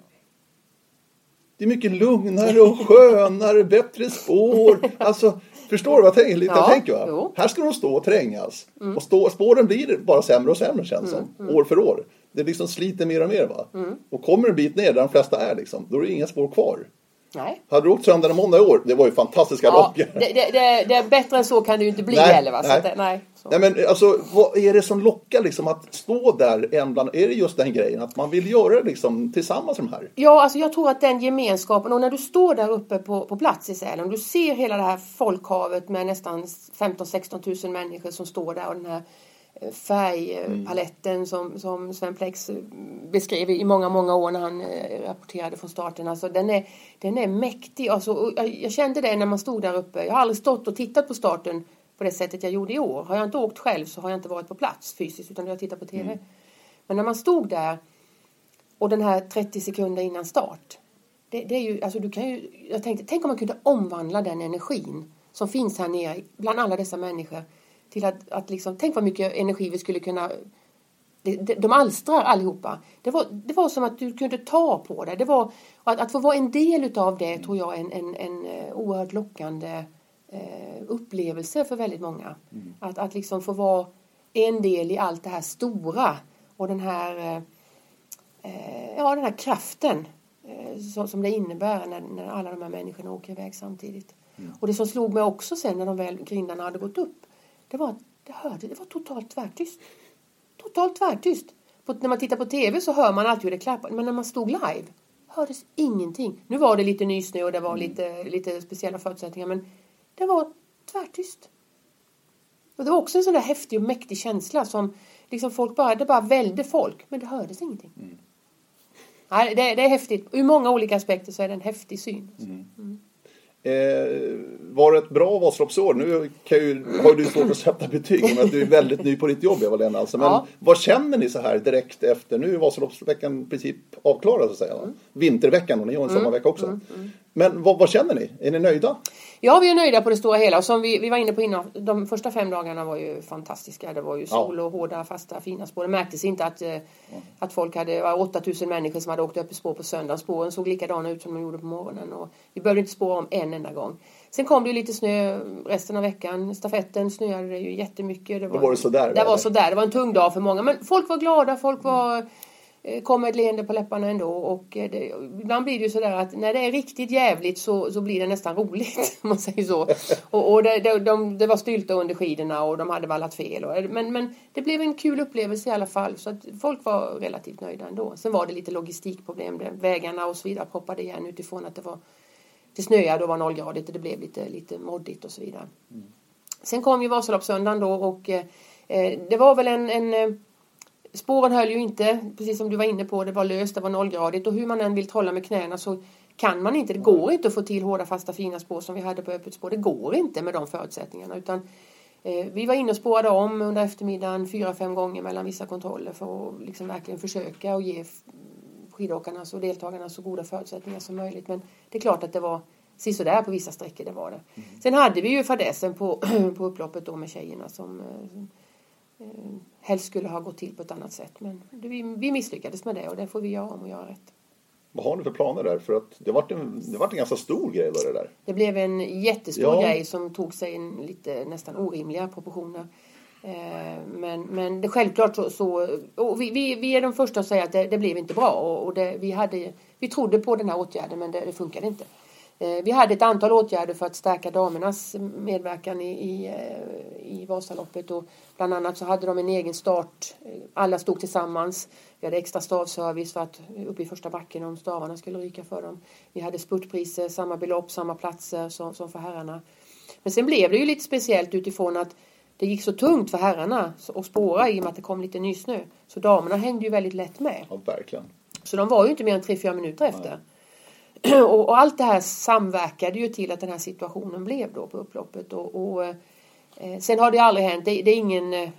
Det är mycket lugnare och <laughs> skönare, bättre spår. Alltså, förstår du vad jag tänker? Lite ja, tänker va? Här ska de stå och trängas. Mm. Och stå, spåren blir bara sämre och sämre känns mm. som, mm. år för år det liksom sliter mer och mer. Va? Mm. Och kommer en bit ner där de flesta är, liksom, då är det inga spår kvar. Nej. Hade du åkt söndag och måndag i år, det var ju fantastiska ja, lopp. Det, det, det, det, bättre än så kan det ju inte bli nej, heller. Va? Så nej. Nej, nej men alltså, vad är det som lockar liksom att stå där en bland, är det just den grejen att man vill göra det liksom tillsammans med de här? Ja, alltså jag tror att den gemenskapen och när du står där uppe på, på plats i Sälen, du ser hela det här folkhavet med nästan 15-16 000 människor som står där och den här färgpaletten mm. som, som Sven Plex beskrev i många, många år när han eh, rapporterade från starten. Alltså, den, är, den är mäktig. Alltså, jag, kände det när man stod där uppe. Jag har aldrig stått och tittat på starten på det sättet jag gjorde i år. Har jag inte åkt själv så har jag inte varit på plats fysiskt utan jag tittat på TV. Mm. Men när man stod där och den här 30 sekunder innan start. Det, det, är ju, alltså du kan ju, jag tänkte, tänk om man kunde omvandla den energin som finns här nere bland alla dessa människor till att, att liksom, tänk vad mycket energi vi skulle kunna de, alstrar allihopa. Det var, det var som att du kunde ta på det. det var, att, att få vara en del utav det tror jag är en, en, en eh, oerhört lockande eh, upplevelse för väldigt många. Mm. Att, att liksom få vara en del i allt det här stora och den här, eh, ja, den här kraften som, som det innebär när, när alla de här människorna åker iväg samtidigt. Mm. Och det som slog mig också sen när de väl grindarna hade gått upp det var det, hörde, det var totalt tvärtyst. Totalt tvärtyst. På, när man tittar på tv så hör man alltid hur det klappar men när man stod live hördes ingenting. Nu var det lite nysnö och det var mm. lite, lite speciella förutsättningar men det var tvärtyst. Och det var också en sån där häftig och mäktig känsla som liksom folk bara, det bara välde folk men det hördes ingenting. Mm. Nej, det, det, är häftigt. Ur många olika aspekter så är det en häftig syn. Mm. mm. Eh, var det ett bra Vasaloppsår? Nu kan ju, har du svårt att sätta betyg men att du är väldigt ny på ditt jobb Eva-Lena. Alltså. Men ja. vad känner ni så här direkt efter? Nu är Vasaloppsveckan i princip avklarad så att säga. Mm. Vinterveckan och ni har en sommarvecka också. Mm, mm. Men vad, vad, känner ni? Är ni nöjda? Ja, vi är nöjda på det stora hela. Och som vi, vi var inne på innan, de första fem dagarna var ju fantastiska. Det var ju sol och hårda, fasta, fina spår. Det märktes inte att, eh, att folk hade, det var 8000 människor som hade åkt upp i spår på söndagen. Spåren såg likadana ut som de gjorde på morgonen. Och vi behövde inte spåra om en enda gång. Sen kom det ju lite snö resten av veckan. Stafetten snöade det ju jättemycket. Det var, Då var det sådär? Det var sådär. Det var en tung dag för många. Men folk var glada. Folk var Eh, kom med ett leende på läpparna ändå och eh, det, ibland blir det ju sådär att när det är riktigt jävligt så, så blir det nästan roligt <laughs> om man säger så. Och, och det, det, de, det var stylta under skidorna och de hade vallat fel. Och, men, men det blev en kul upplevelse i alla fall så att folk var relativt nöjda ändå. Sen var det lite logistikproblem, det, vägarna och så vidare proppade igen utifrån att det var det snöade och var nollgradigt och det blev lite, lite moddigt och så vidare. Mm. Sen kom ju Vasaloppssöndagen då och eh, eh det var väl en, en spåren höll ju inte, precis som du var inne på, det var löst, det var nollgradigt och hur man än vill trolla med knäna så kan man inte, det går inte att få till hårda fasta fina spår som vi hade på öppet spår. Det går inte med de förutsättningarna utan eh, vi var inne och spårade om under eftermiddagen fyra, fem gånger mellan vissa kontroller för att liksom verkligen försöka och ge skidåkarna och deltagarna så goda förutsättningar som möjligt. Men det är klart att det var sisådär på vissa sträckor, det var det. Mm. Sen hade vi ju fadäsen på, <clears throat> på upploppet då med tjejerna som, som eh, helst skulle ha gått till på ett annat sätt. Men vi, vi misslyckades med det och det får vi göra om och göra rätt. Vad har ni för planer där? För att det varit en, det varit en ganska stor grej var det där. Det blev en jättestor ja. grej som tog sig en lite nästan orimliga proportioner. Eh, men, men det, självklart så, så vi, vi, vi, är de första att säga att det, det blev inte bra och, och det, vi, hade, vi trodde på den här åtgärden men det, det funkade inte. Eh, vi hade ett antal åtgärder för att stärka damernas medverkan i, i, eh, i Vasaloppet och bland annat så hade de en egen start. Alla stod tillsammans. Vi hade extra stavservice för att uppe i första backen om stavarna skulle ryka för dem. Vi hade spurtpriser, samma belopp, samma platser som, som för herrarna. Men sen blev det ju lite speciellt utifrån att det gick så tungt för herrarna att spåra i och med att det kom lite nysnö. Så damerna hängde ju väldigt lätt med. Ja, verkligen. Så de var ju inte mer än 3-4 minuter efter. Nej. <clears throat> och, och, allt det här samverkade ju till att den här situationen blev då på upploppet. Och, och eh, sen har det aldrig hänt. Det, det, är ingen... Eh,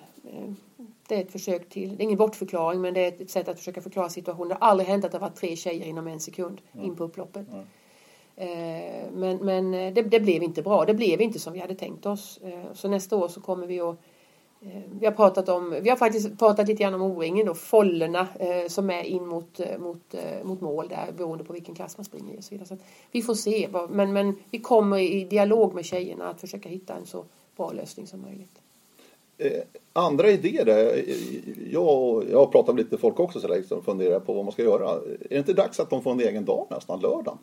det är ett försök till, det är ingen bortförklaring men det är ett sätt att försöka förklara situationen. Det har aldrig hänt att det var tre tjejer inom en sekund mm. in på upploppet. Mm. Eh, men men eh, det, det, blev inte bra. Det blev inte som vi hade tänkt oss. Eh, så nästa år så kommer vi att Eh, vi har pratat om, vi har faktiskt pratat lite grann om O-ringen då, eh, som är in mot, eh, mot, eh, mot mål där beroende på vilken klass man springer i och så vidare. Så vi får se, men, men vi kommer i dialog med tjejerna att försöka hitta en så bra lösning som möjligt. Eh, andra idéer där, jag, jag har pratat med lite folk också så liksom, funderar på vad man ska göra. Är det inte dags att de får en egen dag nästan, lördagen?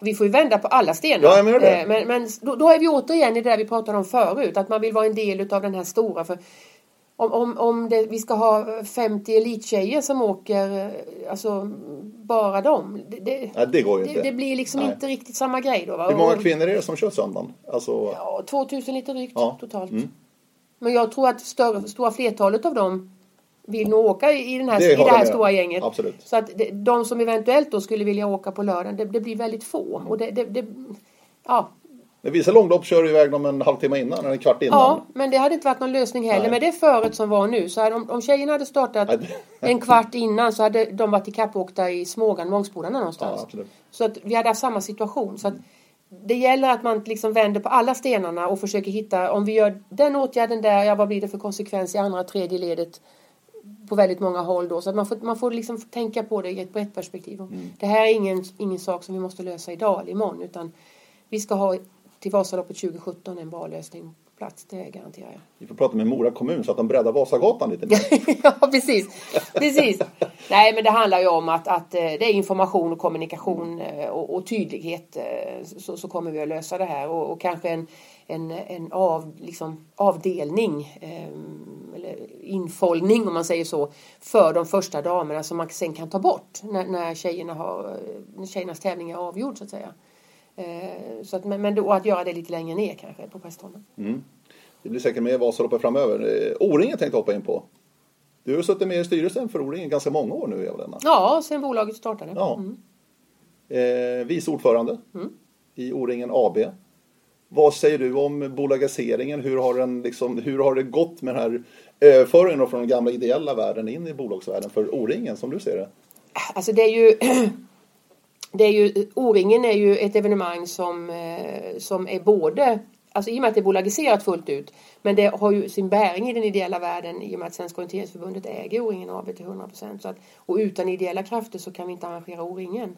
Vi får ju vända på alla stenar. Ja, men, eh, men, men då, då, är vi återigen i det där vi pratade om förut, att man vill vara en del av den här stora. För om, om, om det, vi ska ha 50 elittjejer som åker, eh, alltså bara dem. Det, det, Nej, det går ju det, inte. Det blir liksom Nej. inte riktigt samma grej då. Va? Hur många kvinnor är det som kör söndagen? Alltså... Ja, 2000 lite drygt ja. totalt. Mm. Men jag tror att större, stora flertalet av dem vill nog åka i, den här, det i det här stora gänget. Absolut. Så att de som eventuellt då skulle vilja åka på lördagen, det, det blir väldigt få. Mm. Och det, det, ja. Men vissa långlopp kör iväg dem en halvtimme innan eller en kvart innan. Ja, men det hade inte varit någon lösning heller. Nej. Med det föret som var nu, så hade, om, om tjejerna hade startat en kvart innan så hade de varit ikappåkta i Smågan, Mångsbodarna någonstans. Ja, så att vi hade haft samma situation. Så att, det gäller att man liksom vänder på alla stenarna och försöker hitta, om vi gör den åtgärden där, ja vad blir det för konsekvens i andra tredje ledet? På väldigt många håll då. Så att man får, man får liksom tänka på det i ett brett perspektiv. Mm. Det här är ingen, ingen sak som vi måste lösa idag eller imorgon utan vi ska ha till Vasaloppet 2017 en bra lösning plats, det garanterar jag. Vi får prata med Mora kommun så att de breddar Vasagatan lite mer. <laughs> ja, precis. precis. Nej, men det handlar ju om att, att eh, det är information och kommunikation eh, och, och tydlighet eh, så, så, kommer vi att lösa det här och, och kanske en, en, en av, liksom, avdelning eller infållning om man säger så för de första damerna som man sen kan ta bort när, när, tjejerna har, när tjejernas tävling är avgjord så att säga. Så att, men då att göra det lite längre ner kanske på Prästholmen. Mm. Det blir säkert mer Vasaloppet framöver. O-ringen tänkte hoppa in på. Du har suttit med i styrelsen för O-ringen ganska många år nu, Eva-Lena. Ja, sen bolaget startade. Ja. Mm. Eh, vice ordförande mm. i O-ringen AB. Vad säger du om bolagiseringen? Hur har, den liksom, hur har det gått med den här överföringen från den gamla ideella världen in i bolagsvärlden för O-ringen som du ser det? Alltså det är ju <clears throat> det är ju, O-ringen är ju ett evenemang som, eh, som är både Alltså i och med att det är bolagiserat fullt ut. Men det har ju sin bäring i den ideella världen i och med att Svenska orienteringsförbundet äger O-ringen AB till 100 procent. Och utan ideella krafter så kan vi inte arrangera O-ringen.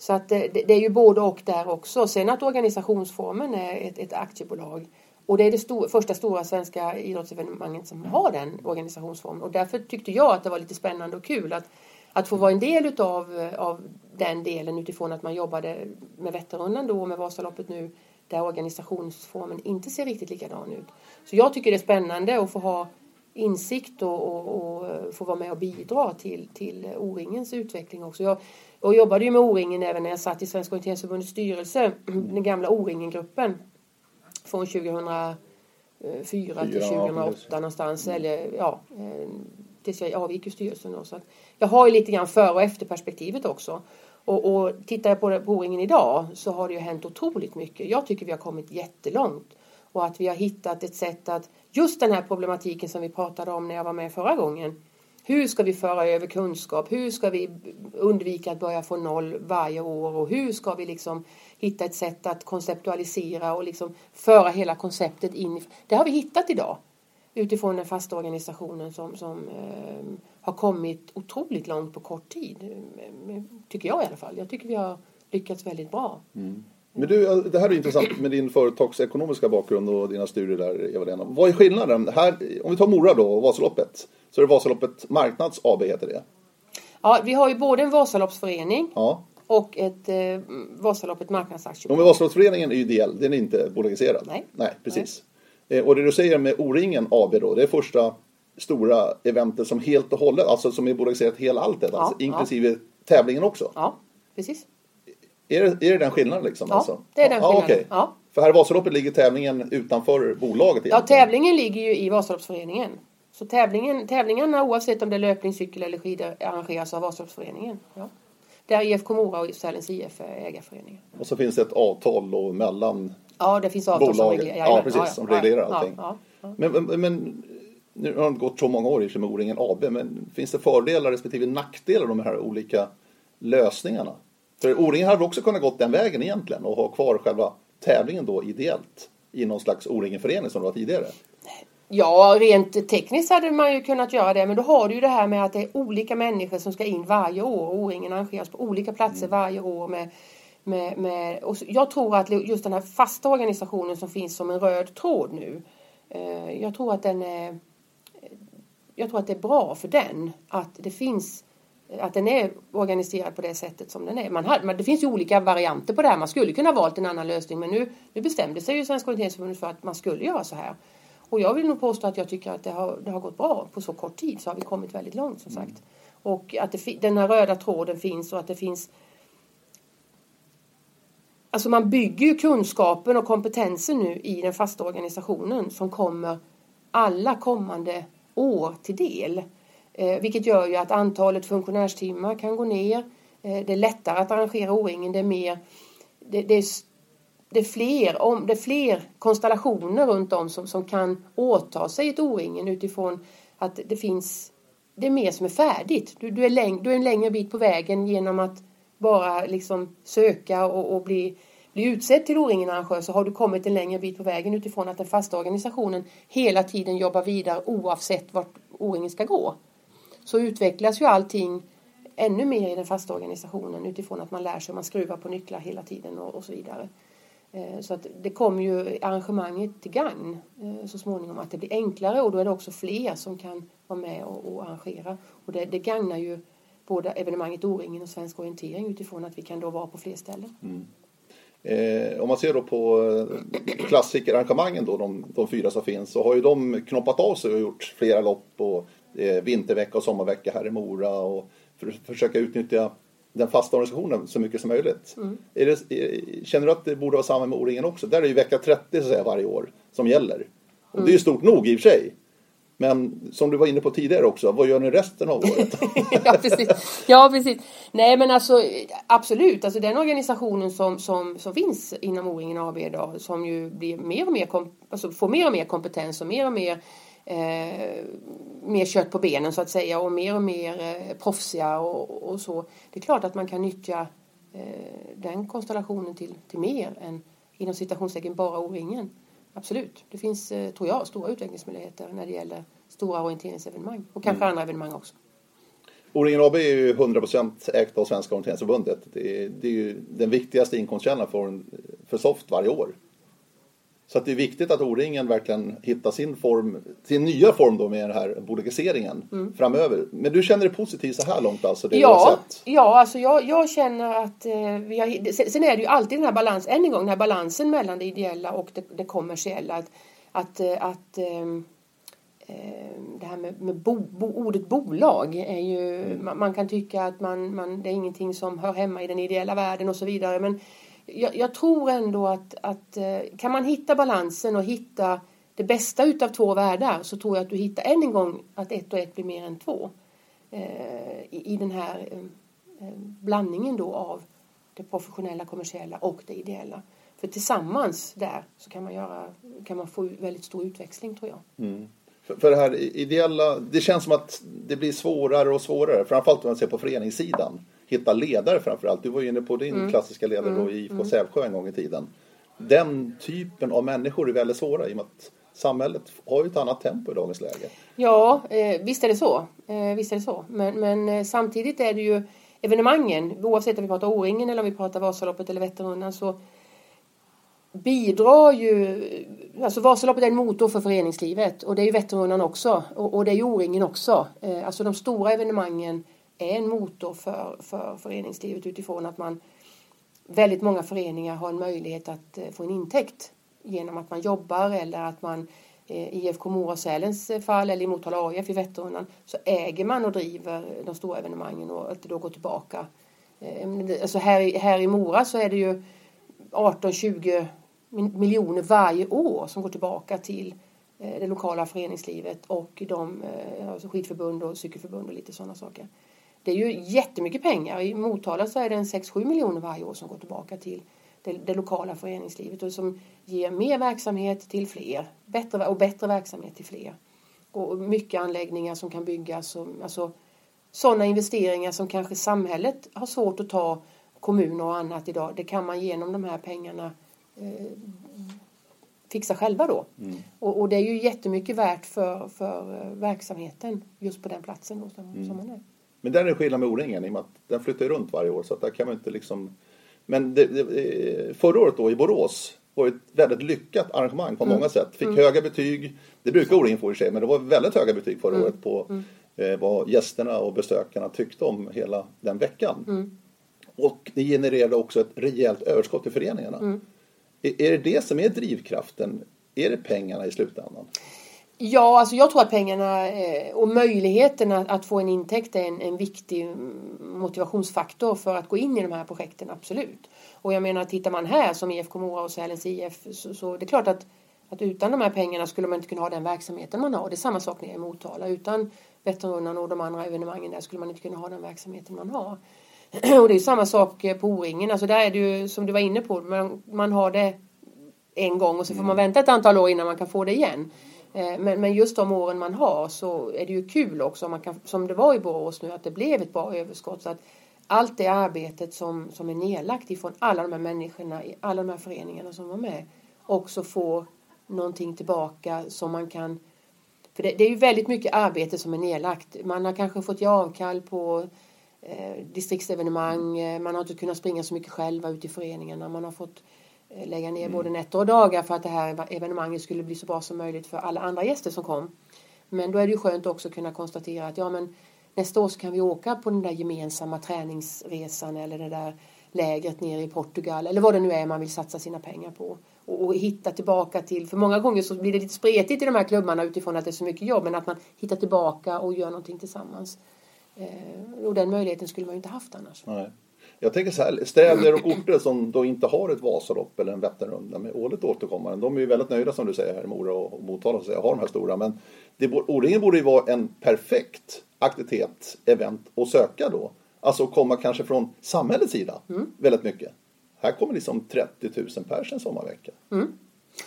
Så att det, det, är ju både och där också. Sen att organisationsformen är ett, ett aktiebolag. Och det är det stor, första stora svenska idrottsevenemanget som har den organisationsformen. Och därför tyckte jag att det var lite spännande och kul att, att få vara en del utav, av den delen utifrån att man jobbade med Vätternrundan då och med Vasaloppet nu där organisationsformen inte ser riktigt likadan ut. Så jag tycker det är spännande att få ha insikt och, och, och få vara med och bidra till, till O-ringens utveckling också. Jag, jag jobbade ju med O-ringen även när jag satt i Svenska orienteringsförbundets styrelse, <clears throat> den gamla O-ringen-gruppen från 2004 till 2008 ja, någonstans. Mm. Eller, ja, eh, tills jag avgick ur styrelsen. Då. Så jag har ju lite grann före och efterperspektivet också. Och, och tittar jag på boringen idag så har det ju hänt otroligt mycket. Jag tycker vi har kommit jättelångt. Och att vi har hittat ett sätt att, just den här problematiken som vi pratade om när jag var med förra gången. Hur ska vi föra över kunskap? Hur ska vi undvika att börja få noll varje år? Och hur ska vi liksom hitta ett sätt att konceptualisera och liksom föra hela konceptet in? Det har vi hittat idag utifrån den fasta organisationen som, som eh, har kommit otroligt långt på kort tid. Tycker jag i alla fall. Jag tycker vi har lyckats väldigt bra. Mm. Men du, det här är intressant med din företagsekonomiska bakgrund och dina studier där, Eva-Lena. Vad är skillnaden? Här, om vi tar Mora då och Vasaloppet. Så är det Vasaloppet Marknads AB heter det. Ja, vi har ju både en Vasaloppsförening ja. och ett eh, Vasaloppet Marknadsaktiebolag. Men Vasaloppsföreningen är ju ideell, den är inte bolagiserad. Nej. Nej, precis. Nej. Eh, och det du säger med O-ringen AB då, det är första stora eventet som helt och hållet, alltså som är bolagiserat hela alltet, ja, alltså, inklusive ja. tävlingen också. Ja, precis. Är det, är det den skillnaden liksom? Ja, alltså? det är den skillnaden. Okay. ja. För här i Vasaloppet ligger tävlingen utanför bolaget egentligen. Ja, tävlingen ligger ju i Vasaloppsföreningen. Så tävlingen, tävlingarna oavsett om det är löpning, cykel eller skidor arrangeras av Vasaloppsföreningen. Ja. Där IFK Mora och Sälens IF är ägarföreningar. Och så finns det ett avtal då mellan Ja, det finns avtal bolaget. som reglerar. Ja, precis, ja, som reglerar allting. Men, men, men nu har det gått så många år i med O-ringen AB, men finns det fördelar respektive nackdelar med de här olika lösningarna? För O-ringen hade också kunnat gått den vägen egentligen och ha kvar själva tävlingen då ideellt i någon slags O-ringen-förening som det var tidigare. Ja, rent tekniskt hade man ju kunnat göra det, men då har du ju det här med att det är olika människor som ska in varje år. O-ringen arrangeras på olika platser mm. varje år med med, med, och jag tror att just den här fasta organisationen som finns som en röd tråd nu. Eh, jag tror att den är jag tror att det är bra för den att det finns att den är organiserad på det sättet som den är. Man har, det finns ju olika varianter på det här. Man skulle kunna valt en annan lösning men nu, nu bestämde sig ju Svenska orienteringsförbundet för att man skulle göra så här. Och jag vill nog påstå att jag tycker att det har, det har gått bra. På så kort tid så har vi kommit väldigt långt som sagt. Och att det, den här röda tråden finns och att det finns Alltså man bygger ju kunskapen och kompetensen nu i den fasta organisationen som kommer alla kommande år till del. Eh, vilket gör ju att antalet funktionärstimmar kan gå ner. Eh, det är lättare att arrangera O-ringen. Det är mer det, det, är, det, är fler, om, det fler konstellationer runt om som, som kan åta sig ett O-ringen utifrån att det finns det är mer som är färdigt. Du, du, är, läng, du är en längre bit på vägen genom att bara liksom söka och, och bli bli utsedd till O-ringen arrangör så har du kommit en längre bit på vägen utifrån att den fasta organisationen hela tiden jobbar vidare oavsett vart O-ringen ska gå. Så utvecklas ju allting ännu mer i den fasta organisationen utifrån att man lär sig, man skruvar på nycklar hela tiden och, och så vidare. Eh, så att det kommer ju arrangemanget till gagn eh, så småningom att det blir enklare och då är det också fler som kan vara med och, och arrangera. Och det, det gagnar ju både evenemanget O-ringen och Svensk orientering utifrån att vi kan då vara på fler ställen. Mm. Eh, om man ser då på eh, klassikerarrangemangen då, de, de, fyra som finns, så har ju de knoppat av sig och gjort flera lopp och eh, vintervecka och sommarvecka här i Mora och för att försöka utnyttja den fasta organisationen så mycket som möjligt. Mm. Det, känner du att det borde vara samma med O-ringen också? Där är det ju vecka 30 så att säga, varje år som gäller. Och mm. det är ju stort nog i och för sig. Men som du var inne på tidigare också, vad gör ni resten av året? <laughs> ja, precis. ja, precis. Nej, men alltså absolut, alltså den organisationen som, som, som finns inom O-ringen AB idag som ju blir mer och mer, alltså får mer och mer kompetens och mer och mer eh, mer kött på benen så att säga och mer och mer eh, proffsiga och, och så. Det är klart att man kan nyttja eh, den konstellationen till, till mer än inom citationstecken bara O-ringen. Absolut, det finns, eh, tror jag, stora utvecklingsmöjligheter när det gäller stora orienteringsevenemang och kanske mm. andra evenemang också. O-ringen AB är ju 100% ägt av Svenska orienteringsförbundet. Det är, det är ju den viktigaste inkomstkällan för, för Soft varje år. Så att det är viktigt att O-ringen verkligen hittar sin form, sin nya form då med den här bolagiseringen mm. framöver. Men du känner dig positiv så här långt alltså? Det ja, ja alltså jag, jag känner att eh, vi har, sen är det ju alltid den här balansen, än en gång den här balansen mellan det ideella och det, det kommersiella. Att, att, eh, att eh, det här med, med bo, bo, ordet bolag är ju, mm. man, man, kan tycka att man, man, det är ingenting som hör hemma i den ideella världen och så vidare. Men jag, jag, tror ändå att, att eh, kan man hitta balansen och hitta det bästa utav två världar så tror jag att du hittar än en gång att ett och ett blir mer än två. Eh, I, I den här eh, blandningen då av det professionella, kommersiella och det ideella. För tillsammans där så kan man, göra, kan man få väldigt stor utväxling tror jag. Mm. För, för det här ideella, det känns som att det blir svårare och svårare, framförallt om man ser på föreningssidan hitta ledare framförallt. Du var ju inne på din mm. klassiska ledare då i IFK mm. Sävsjö en gång i tiden. Den typen av människor är väldigt svåra i och med att samhället har ju ett annat tempo i dagens läge. Ja, eh, visst är det så. Eh, visst är det så. Men, men eh, samtidigt är det ju evenemangen, oavsett om vi pratar O-ringen eller om vi pratar Vasaloppet eller Vätternrundan så bidrar ju, alltså Vasaloppet är en motor för föreningslivet och det är ju Vätternrundan också och, och det är ju O-ringen också. Eh, alltså de stora evenemangen är en motor för, för föreningslivet utifrån att man väldigt många föreningar har en möjlighet att eh, få en intäkt genom att man jobbar eller att man eh, i IFK Mora-Sälens eh, fall eller i Motala AIF i Vätternrundan så äger man och driver de stora evenemangen och att det då går tillbaka. Alltså här, här i Mora så är det ju 18-20 miljoner varje år som går tillbaka till det lokala föreningslivet och de alltså skidförbund och cykelförbund och lite sådana saker. Det är ju jättemycket pengar. I Motala så är det en 6-7 miljoner varje år som går tillbaka till det, det, lokala föreningslivet och som ger mer verksamhet till fler bättre, och bättre verksamhet till fler. Och mycket anläggningar som kan byggas. Och, alltså, sådana investeringar som kanske samhället har svårt att ta, kommuner och annat idag, det kan man genom de här pengarna eh, fixa själva då. Mm. Och, och, det är ju jättemycket värt för, för eh, verksamheten just på den platsen då, som, mm. som man är. Men där är det skillnad med O-ringen i och med att den flyttar runt varje år så att där kan man inte liksom Men det, det, förra året då i Borås var ett väldigt lyckat arrangemang på mm. många sätt. Fick mm. höga betyg. Det brukar O-ringen få i sig men det var väldigt höga betyg förra mm. året på mm. eh, vad gästerna och besökarna tyckte om hela den veckan. Mm. Och det genererade också ett rejält överskott i föreningarna. Mm. Är, är det det som är drivkraften? Är det pengarna i slutändan? Ja, alltså jag tror att pengarna eh, och möjligheten att få en intäkt är en, en viktig motivationsfaktor för att gå in i de här projekten, absolut. Och jag menar, tittar man här som IFK Mora och Sälens IF så, så det är klart att, att utan de här pengarna skulle man inte kunna ha den verksamheten man har. Det är samma sak nere i Motala. Utan Vätternrundan och de andra evenemangen där skulle man inte kunna ha den verksamheten man har. <clears throat> Och det är samma sak på O-ringen. Alltså där är det ju som du var inne på, man, man har det en gång och så får man vänta ett antal år innan man kan få det igen. Eh, men, men just de åren man har så är det ju kul också, man kan, som det var i Borås nu, att det blev ett bra överskott. Så att allt det arbetet som, som är nedlagt ifrån alla de här människorna, i alla de här föreningarna som var med, också får någonting tillbaka som man kan... För det, det är ju väldigt mycket arbete som är nedlagt. Man har kanske fått ge avkall på eh, distriktsevenemang, eh, man har inte kunnat springa så mycket själva ute i föreningarna, man har fått eh, lägga ner både nätter och dagar för att det här evenemanget skulle bli så bra som möjligt för alla andra gäster som kom. Men då är det ju skönt också att kunna konstatera att ja men nästa år så kan vi åka på den där gemensamma träningsresan eller det där lägret nere i Portugal eller vad det nu är man vill satsa sina pengar på. Och, och, hitta tillbaka till, för många gånger så blir det lite spretigt i de här klubbarna utifrån att det är så mycket jobb men att man hittar tillbaka och gör någonting tillsammans. Eh, och den möjligheten skulle man ju inte haft annars. Nej. Jag tänker så här, städer och orter som då inte har ett Vasalopp eller en Vätternrunda med årligt återkommande. De är ju väldigt nöjda som du säger här i Mora och Motala så har de här stora. Men O-ringen borde ju vara en perfekt aktivitet, event att söka då. Alltså komma kanske från samhällets sida mm. väldigt mycket. Här kommer liksom 30 000 pers en sommarvecka. Mm.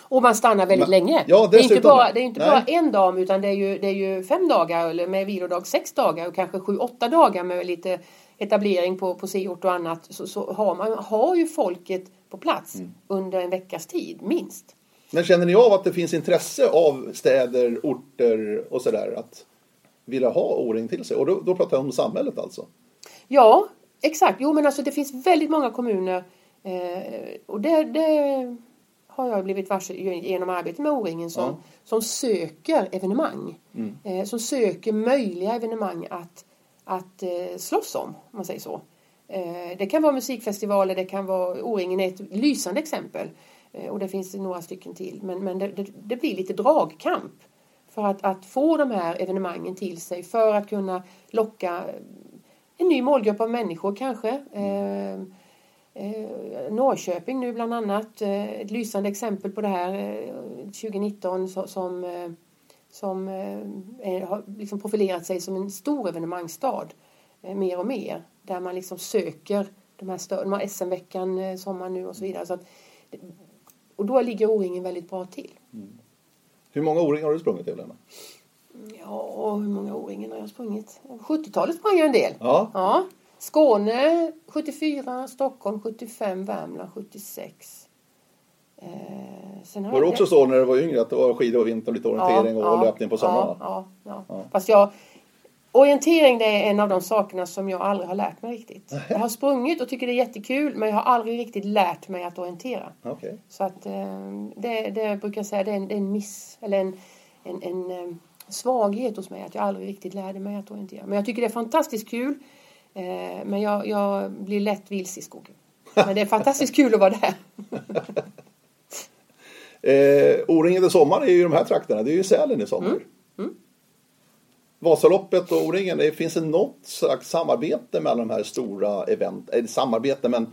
Och man stannar väldigt Men, länge. Ja, det är inte bara, det är inte bara en dag utan det är, ju, det är ju fem dagar med vilodag sex dagar och kanske sju, åtta dagar med lite etablering på, på C-ort och annat. Så, så, har man har ju folket på plats mm. under en veckas tid, minst. Men känner ni av att det finns intresse av städer, orter och sådär att vilja ha O-ring till sig? Och då, då pratar jag om samhället alltså? Ja, exakt. Jo men alltså det finns väldigt många kommuner eh, och det, det har jag blivit varse genom arbetet med O-ringen som, ja. som söker evenemang. Mm. Eh, som söker möjliga evenemang att, att eh, slåss om, om man säger så. Eh, det kan vara musikfestivaler, det kan vara O-ringen är ett lysande exempel. Eh, och det finns några stycken till. Men, men det, det, det, blir lite dragkamp för att, att få de här evenemangen till sig för att kunna locka en ny målgrupp av människor kanske. Eh, eh, Norrköping nu bland annat, eh, ett lysande exempel på det här 2019 som, som har liksom profilerat sig som en stor evenemangsstad mer och mer. Där man liksom söker de här, stö- de här SM-veckan, sommar nu och så vidare. Så att, och då ligger O-ringen väldigt bra till. Mm. Hur många O-ringar har du sprungit Helena? Ja, hur många O-ringar har jag sprungit? 70-talet sprang jag en del. Ja. ja. Skåne 74, Stockholm 75, Värmland 76. Eh, var det också så när du var yngre att det var skidor och vinter, lite orientering ja, och ja, löpning på sommaren? Ja, ja, ja. Fast jag, orientering det är en av de sakerna som jag aldrig har lärt mig riktigt. Jag har sprungit och tycker det är jättekul men jag har aldrig riktigt lärt mig att orientera. Okay. Så att eh, det, det brukar jag säga det är en, det är en miss, eller en, en, en eh, svaghet hos mig att jag aldrig riktigt lärde mig att orientera. Men jag tycker det är fantastiskt kul. Eh, men jag, jag blir lätt vilse i skogen. Men det är fantastiskt kul att vara där. <laughs> eh, O-ringen i sommar är ju de här trakterna. Det är ju Sälen i sommar. Mm. Mm. Vasaloppet och O-ringen, det finns något slags samarbete mellan de här stora eventen? Eller samarbete, men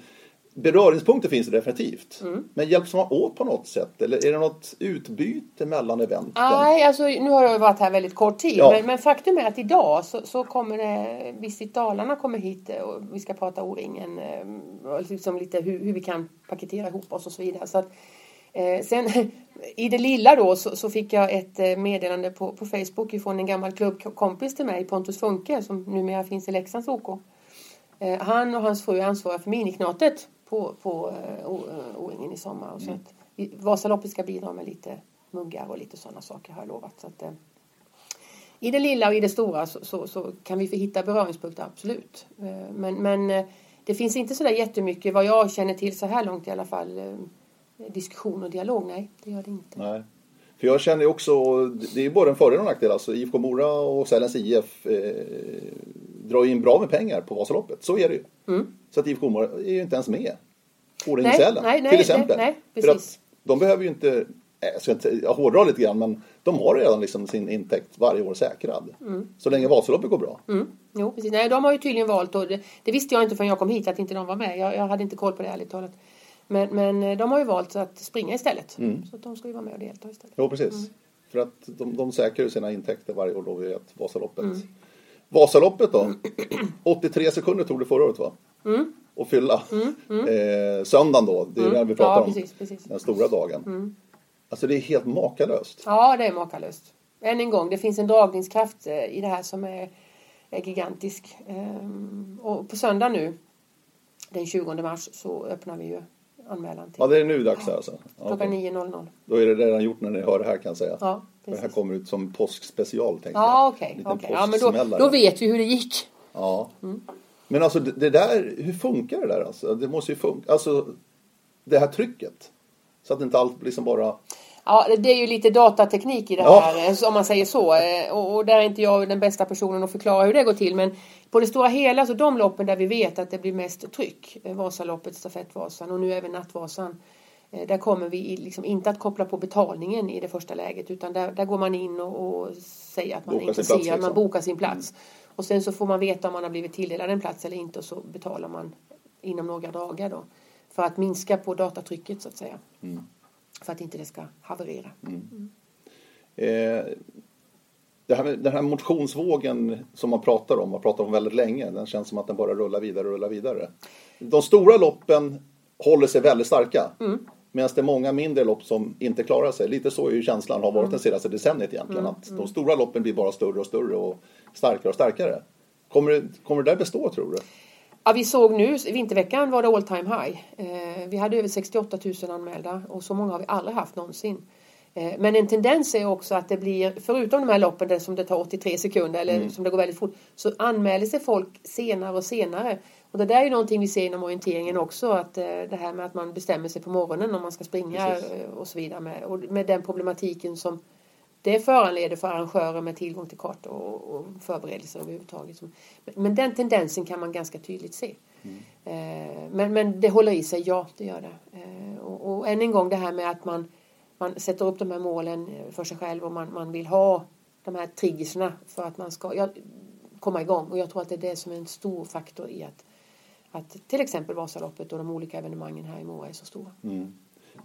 beröringspunkter finns det definitivt. Mm. Men hjälps man åt på något sätt? Eller är det något utbyte mellan eventen? Nej, alltså nu har jag varit här väldigt kort tid. Ja. Men, men, faktum är att idag så, så kommer det, Visit Dalarna kommer hit och vi ska prata O-ringen. Eh, liksom lite hur, hur, vi kan paketera ihop oss och så vidare. Så att, eh, sen <laughs> i det lilla då så, så, fick jag ett eh, meddelande på, på Facebook från en gammal klubbkompis till mig, Pontus Funke, som numera finns i Leksands OK. Eh, han och hans fru är ansvariga för miniknatet på, på O-ringen i sommar. Och så mm. att Vasaloppet ska bidra med lite muggar och lite sådana saker har jag lovat. Så att, uh, I det lilla och i det stora så, så, så kan vi hitta beröringspunkter, absolut. Men men det finns inte så där jättemycket, vad jag känner till så här långt i alla fall, diskussion och dialog. Nej, det gör det inte. Nej. För jag känner också, det är både en fördel och en nackdel. Alltså IFK Mora och Sälens IF eh, drar in bra med pengar på Vasaloppet. Så är det ju. Mm. Så att IFK Mora är ju inte ens med. Årjäng Sälen nej, nej, till exempel. Nej, nej, För att de behöver ju inte, jag ska inte jag hårdra lite grann, men de har redan liksom sin intäkt varje år säkrad. Mm. Så länge Vasaloppet går bra. Mm. Jo, precis. Nej, de har ju tydligen valt, och det, det, visste jag inte förrän jag kom hit, att inte de var med. Jag, jag hade inte koll på det ärligt talat. Men, men eh, de har ju valt att springa istället. Mm. Så de ska ju vara med och delta istället. Jo, precis. Mm. För att de, de säkrar ju sina intäkter varje år då vid Vasaloppet. Mm. Vasaloppet då? 83 sekunder tog det förra året va? Mm. Och fylla. Mm. Mm. Eh, söndagen då, det är mm. den vi pratar ja, precis, precis. om. Den stora dagen. Mm. Alltså det är helt makalöst. Ja, det är makalöst. Än en gång, det finns en dragningskraft eh, i det här som är, är gigantisk. Ehm, och på söndag nu, den 20 mars, så öppnar vi ju anmälan till. Ja, det är nu dags alltså? Klockan okay. 9.00. Då är det redan gjort när ni hör det här kan jag säga. Ja, precis. Det här kommer ut som påskspecial tänkte ja, jag. Okej, okay, okay. ja, men då, då vet vi hur det gick. Ja. Mm. Men alltså det, det, där, hur funkar det där alltså? Det måste ju funka. Alltså det här trycket. Så att inte allt liksom bara... Ja, det är ju lite datateknik i det Ja. här, eh, om man säger så. Eh, Och, och där är inte jag den bästa personen att förklara hur det går till. Men på det stora hela, så de loppen där vi vet att det blir mest tryck, eh, Vasaloppet, Stafettvasan och nu även Nattvasan. eh, Där kommer vi liksom inte att koppla på betalningen i det första läget utan där, där går man in och, och säger att man Bokar är sin intresserad, plats, man liksom. bokar sin plats. Och sen så får man veta om man har blivit tilldelad en plats eller inte och så betalar man inom några dagar då. För att minska på datatrycket så att säga. För att inte det ska haverera. Eh, det här, den här motionsvågen som man pratar om, man pratar om väldigt länge, den känns som att den bara rullar vidare och rullar vidare. De stora loppen håller sig väldigt starka. Medan det är många mindre lopp som inte klarar sig. Lite så är ju känslan har varit det senaste decenniet egentligen. Att de stora loppen blir bara större och större och starkare och starkare. Kommer det, kommer det där bestå tror du? Ja, vi såg nu, i vinterveckan var det all time high. Eh, vi hade över 68 000 anmälda och så många har vi aldrig haft någonsin. Eh, men en tendens är också att det blir, förutom de här loppen där som det tar 83 sekunder eller som det går väldigt fort, så anmäler sig folk senare och senare. Och det där är ju någonting vi ser inom orienteringen också, att eh, det här med att man bestämmer sig på morgonen om man ska springa Precis. eh, och så vidare. Med, och med den problematiken som det föranleder för arrangörer med tillgång till kartor och, och förberedelser överhuvudtaget. Men, den tendensen kan man ganska tydligt se. Eh, men, men det håller i sig, ja det gör det. Och, och än en gång det här med att man, man sätter upp de här målen eh, för sig själv och man, man vill ha de här triggerserna för att man ska ja, komma igång. Och jag tror att det är det som är en stor faktor i att, att till exempel Vasaloppet och de olika evenemangen här i Moa är så stora. Mm.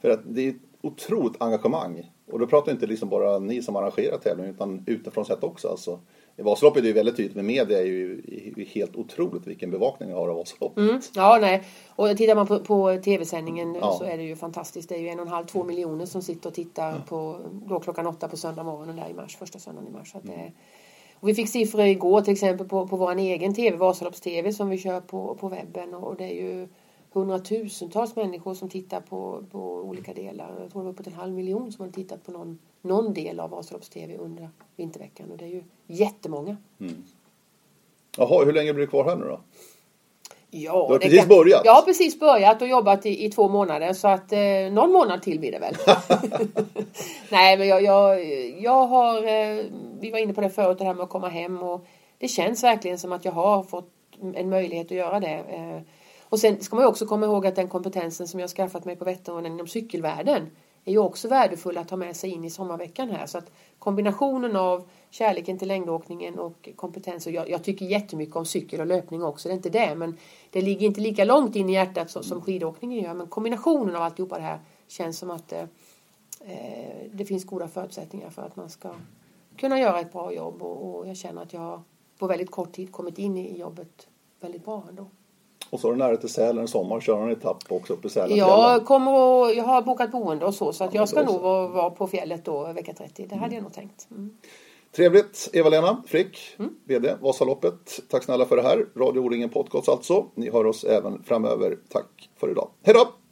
För att det är ett otroligt engagemang. Och då pratar inte liksom bara ni som arrangerar tävlingen utan utifrån sett också. Alltså, Vasaloppet är ju väldigt tydligt, men media är ju är ju helt otroligt vilken bevakning jag har av Vasaloppet. Mm. Ja, nej. Och tittar man på, på tv-sändningen Ja. så är det ju fantastiskt. Det är ju en och en halv, två miljoner som sitter och tittar på då klockan åtta på söndag morgonen där i mars, första söndagen i mars. Så att det och vi fick siffror igår till exempel på, på vår egen tv, Vasalopps-tv som vi kör på, på webben och det är ju hundratusentals människor som tittar på, på olika delar. Jag tror det var uppåt en halv miljon som har tittat på någon, någon del av Vasalopps-tv under vinterveckan och det är ju jättemånga. Jaha, hur länge blir det kvar här nu då? Ja, Du har precis börjat. Jag har precis börjat och jobbat i, i två månader så att eh, någon månad till blir det väl. <laughs> Nej men jag, jag, jag har, eh, vi var inne på det förut det här med att komma hem och det känns verkligen som att jag har fått en möjlighet att göra det. Eh, och sen ska man ju också komma ihåg att den kompetensen som jag har skaffat mig på Vätternrundan inom cykelvärlden är ju också värdefull att ta med sig in i sommarveckan här. Så att kombinationen av kärleken till längdåkningen och kompetens. Och jag, jag tycker jättemycket om cykel och löpning också, det är inte det. Men det ligger inte lika långt in i hjärtat som, som skidåkningen gör. Men kombinationen av alltihopa det här känns som att eh, eh, det finns goda förutsättningar för att man ska kunna göra ett bra jobb. Och, och jag känner att jag på väldigt kort tid kommit in i jobbet väldigt bra ändå. Och så är det nära till Sälen i sommar, köra en etapp också uppe i Sälen. Jag, kommer och, jag har bokat boende och så, så att Ja, jag ska nog vara, vara på fjället då vecka 30. Det hade jag nog tänkt. Mm. Trevligt, Eva-Lena Frick, VD Vasaloppet. Tack snälla för det här. Radio O-ringen Podcast alltså. Ni hör oss även framöver. Tack för idag. Hej då!